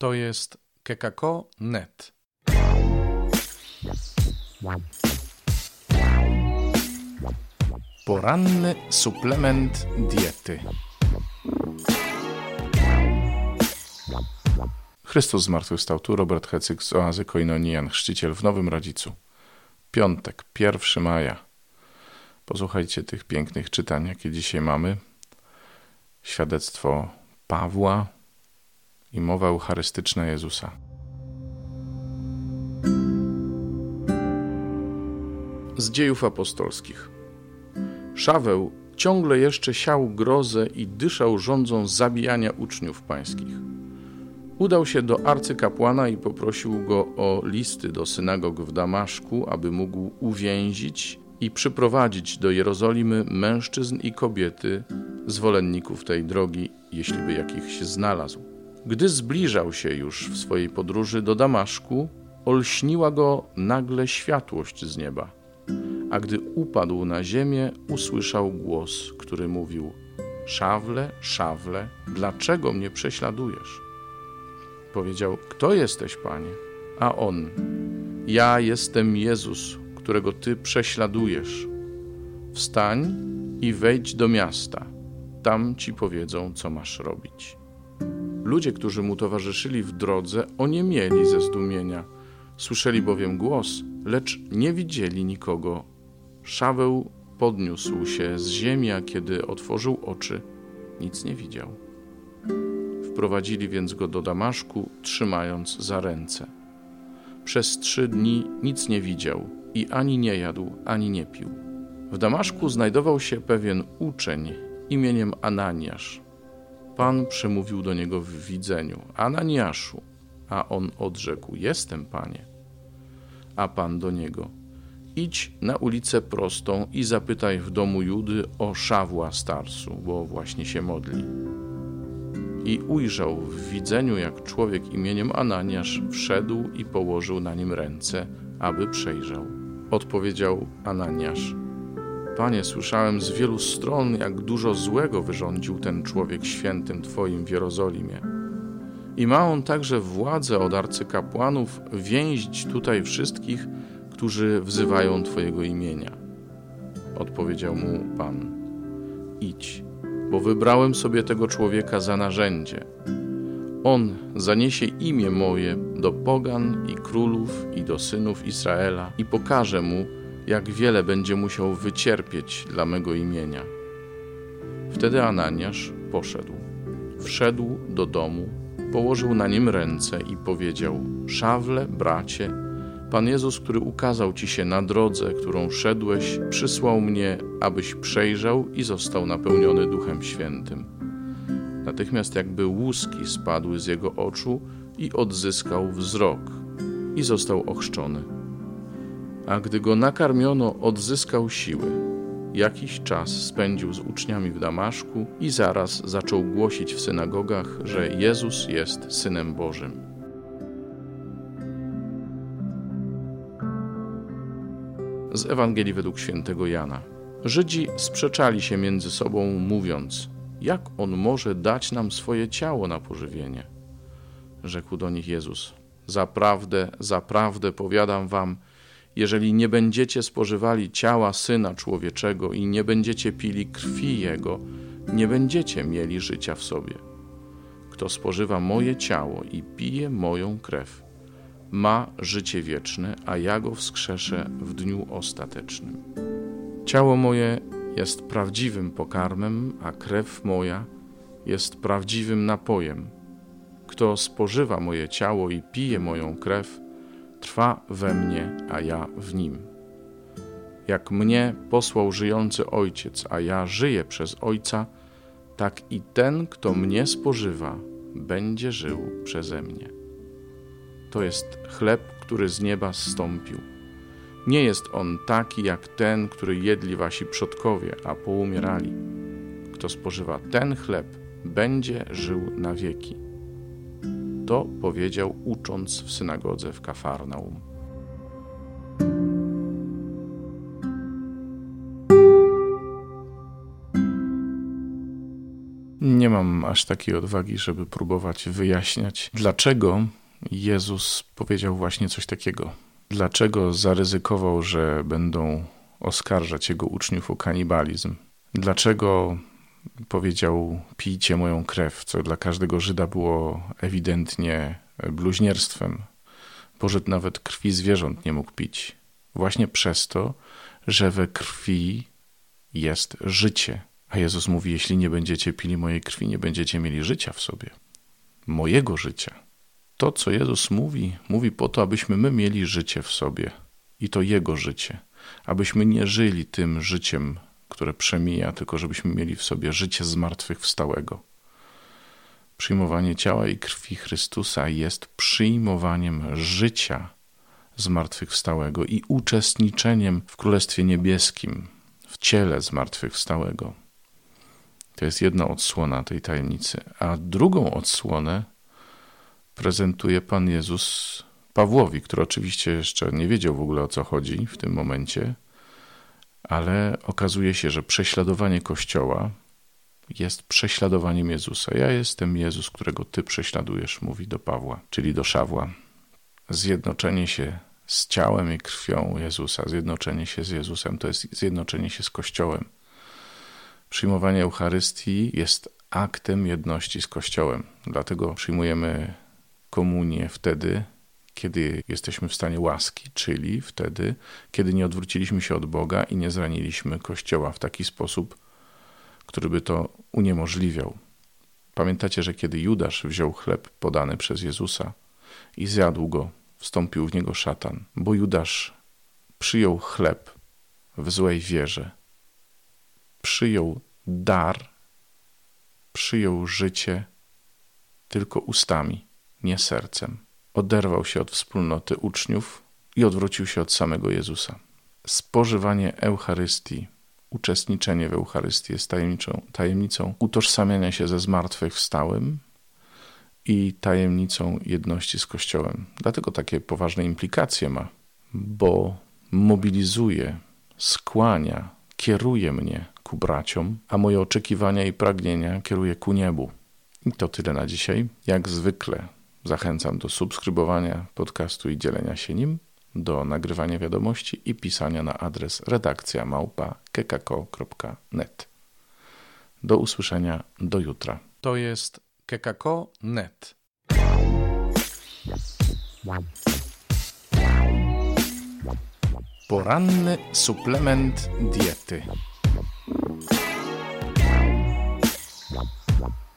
To jest kekako.net. Poranny suplement diety. Chrystus zmartwychwstał tu, Robert Hecyk z oazy Koinonian, chrzciciel w Nowym Radzicu. Piątek, 1 maja. Posłuchajcie tych pięknych czytań, jakie dzisiaj mamy. Świadectwo Pawła i mowa eucharystyczna Jezusa. Z dziejów apostolskich. Szaweł ciągle jeszcze siał grozę i dyszał rządzą zabijania uczniów pańskich. Udał się do arcykapłana i poprosił go o listy do synagog w Damaszku, aby mógł uwięzić i przyprowadzić do Jerozolimy mężczyzn i kobiety, zwolenników tej drogi, jeśli by jakichś znalazł. Gdy zbliżał się już w swojej podróży do Damaszku, olśniła go nagle światłość z nieba. A gdy upadł na ziemię, usłyszał głos, który mówił: Szawle, szawle, dlaczego mnie prześladujesz? Powiedział: Kto jesteś, panie? A on: Ja jestem Jezus, którego ty prześladujesz. Wstań i wejdź do miasta. Tam ci powiedzą, co masz robić. Ludzie, którzy mu towarzyszyli w drodze, oniemieli ze zdumienia. Słyszeli bowiem głos, lecz nie widzieli nikogo. Szaweł podniósł się z ziemi, a kiedy otworzył oczy, nic nie widział. Wprowadzili więc go do Damaszku, trzymając za ręce. Przez trzy dni nic nie widział i ani nie jadł, ani nie pił. W Damaszku znajdował się pewien uczeń imieniem Ananiasz. Pan przemówił do niego w widzeniu: Ananiaszu, a on odrzekł: Jestem, panie. A pan do niego: Idź na ulicę prostą i zapytaj w domu Judy o Szawła Starsu, bo właśnie się modli. I ujrzał w widzeniu, jak człowiek imieniem Ananiasz wszedł i położył na nim ręce, aby przejrzał. Odpowiedział Ananiasz: Panie, słyszałem z wielu stron, jak dużo złego wyrządził ten człowiek świętym Twoim w Jerozolimie. I ma on także władzę od arcykapłanów więzić tutaj wszystkich, którzy wzywają Twojego imienia. Odpowiedział mu Pan: Idź, bo wybrałem sobie tego człowieka za narzędzie. On zaniesie imię moje do pogan i królów i do synów Izraela i pokaże mu, jak wiele będzie musiał wycierpieć dla mego imienia. Wtedy Ananiasz poszedł. Wszedł do domu, położył na nim ręce i powiedział: Szawle, bracie, Pan Jezus, który ukazał ci się na drodze, którą szedłeś, przysłał mnie, abyś przejrzał i został napełniony Duchem Świętym. Natychmiast jakby łuski spadły z jego oczu i odzyskał wzrok i został ochrzczony a gdy go nakarmiono, odzyskał siły. Jakiś czas spędził z uczniami w Damaszku i zaraz zaczął głosić w synagogach, że Jezus jest Synem Bożym. Z Ewangelii według świętego Jana. Żydzi sprzeczali się między sobą, mówiąc: Jak on może dać nam swoje ciało na pożywienie? Rzekł do nich Jezus: Zaprawdę, zaprawdę powiadam wam, jeżeli nie będziecie spożywali ciała Syna Człowieczego i nie będziecie pili krwi Jego, nie będziecie mieli życia w sobie. Kto spożywa moje ciało i pije moją krew, ma życie wieczne, a ja go wskrzeszę w dniu ostatecznym. Ciało moje jest prawdziwym pokarmem, a krew moja jest prawdziwym napojem. Kto spożywa moje ciało i pije moją krew, trwa we mnie, a ja w nim. Jak mnie posłał żyjący Ojciec, a ja żyję przez Ojca, tak i ten, kto mnie spożywa, będzie żył przeze mnie. To jest chleb, który z nieba zstąpił. Nie jest on taki jak ten, który jedli wasi przodkowie, a poumierali. Kto spożywa ten chleb, będzie żył na wieki. To powiedział, ucząc w synagodze w Kafarnaum. Nie mam aż takiej odwagi, żeby próbować wyjaśniać, dlaczego Jezus powiedział właśnie coś takiego. Dlaczego zaryzykował, że będą oskarżać jego uczniów o kanibalizm? Dlaczego powiedział: Pijcie moją krew, co dla każdego Żyda było ewidentnie bluźnierstwem. Bożet nawet krwi zwierząt nie mógł pić. Właśnie przez to, że we krwi jest życie. A Jezus mówi: Jeśli nie będziecie pili mojej krwi, nie będziecie mieli życia w sobie. Mojego życia. To, co Jezus mówi, mówi po to, abyśmy my mieli życie w sobie. I to Jego życie. Abyśmy nie żyli tym życiem, które przemija, tylko żebyśmy mieli w sobie życie zmartwychwstałego. Przyjmowanie ciała i krwi Chrystusa jest przyjmowaniem życia zmartwychwstałego i uczestniczeniem w Królestwie Niebieskim, w ciele zmartwychwstałego. To jest jedna odsłona tej tajemnicy. A drugą odsłonę prezentuje Pan Jezus Pawłowi, który oczywiście jeszcze nie wiedział w ogóle o co chodzi w tym momencie, ale okazuje się, że prześladowanie Kościoła jest prześladowaniem Jezusa. Ja jestem Jezus, którego Ty prześladujesz, mówi do Pawła, czyli do Szawła. Zjednoczenie się z ciałem i krwią Jezusa, zjednoczenie się z Jezusem to jest zjednoczenie się z Kościołem. Przyjmowanie Eucharystii jest aktem jedności z Kościołem. Dlatego przyjmujemy komunię wtedy, kiedy jesteśmy w stanie łaski, czyli wtedy, kiedy nie odwróciliśmy się od Boga i nie zraniliśmy Kościoła w taki sposób, który by to uniemożliwiał. Pamiętacie, że kiedy Judasz wziął chleb podany przez Jezusa i zjadł go, wstąpił w niego szatan, bo Judasz przyjął chleb w złej wierze, przyjął dar, przyjął życie tylko ustami, nie sercem. Oderwał się od wspólnoty uczniów i odwrócił się od samego Jezusa. Spożywanie Eucharystii uczestniczenie w Eucharystii jest tajemniczą, tajemnicą utożsamiania się ze zmartwychwstałym i tajemnicą jedności z Kościołem. Dlatego takie poważne implikacje ma, bo mobilizuje, skłania, kieruje mnie ku braciom, a moje oczekiwania i pragnienia kieruje ku niebu. I to tyle na dzisiaj. Jak zwykle zachęcam do subskrybowania podcastu i dzielenia się nim do nagrywania wiadomości i pisania na adres redakcja małpa kekako.net. Do usłyszenia do jutra. To jest kekako.net. Poranny suplement diety.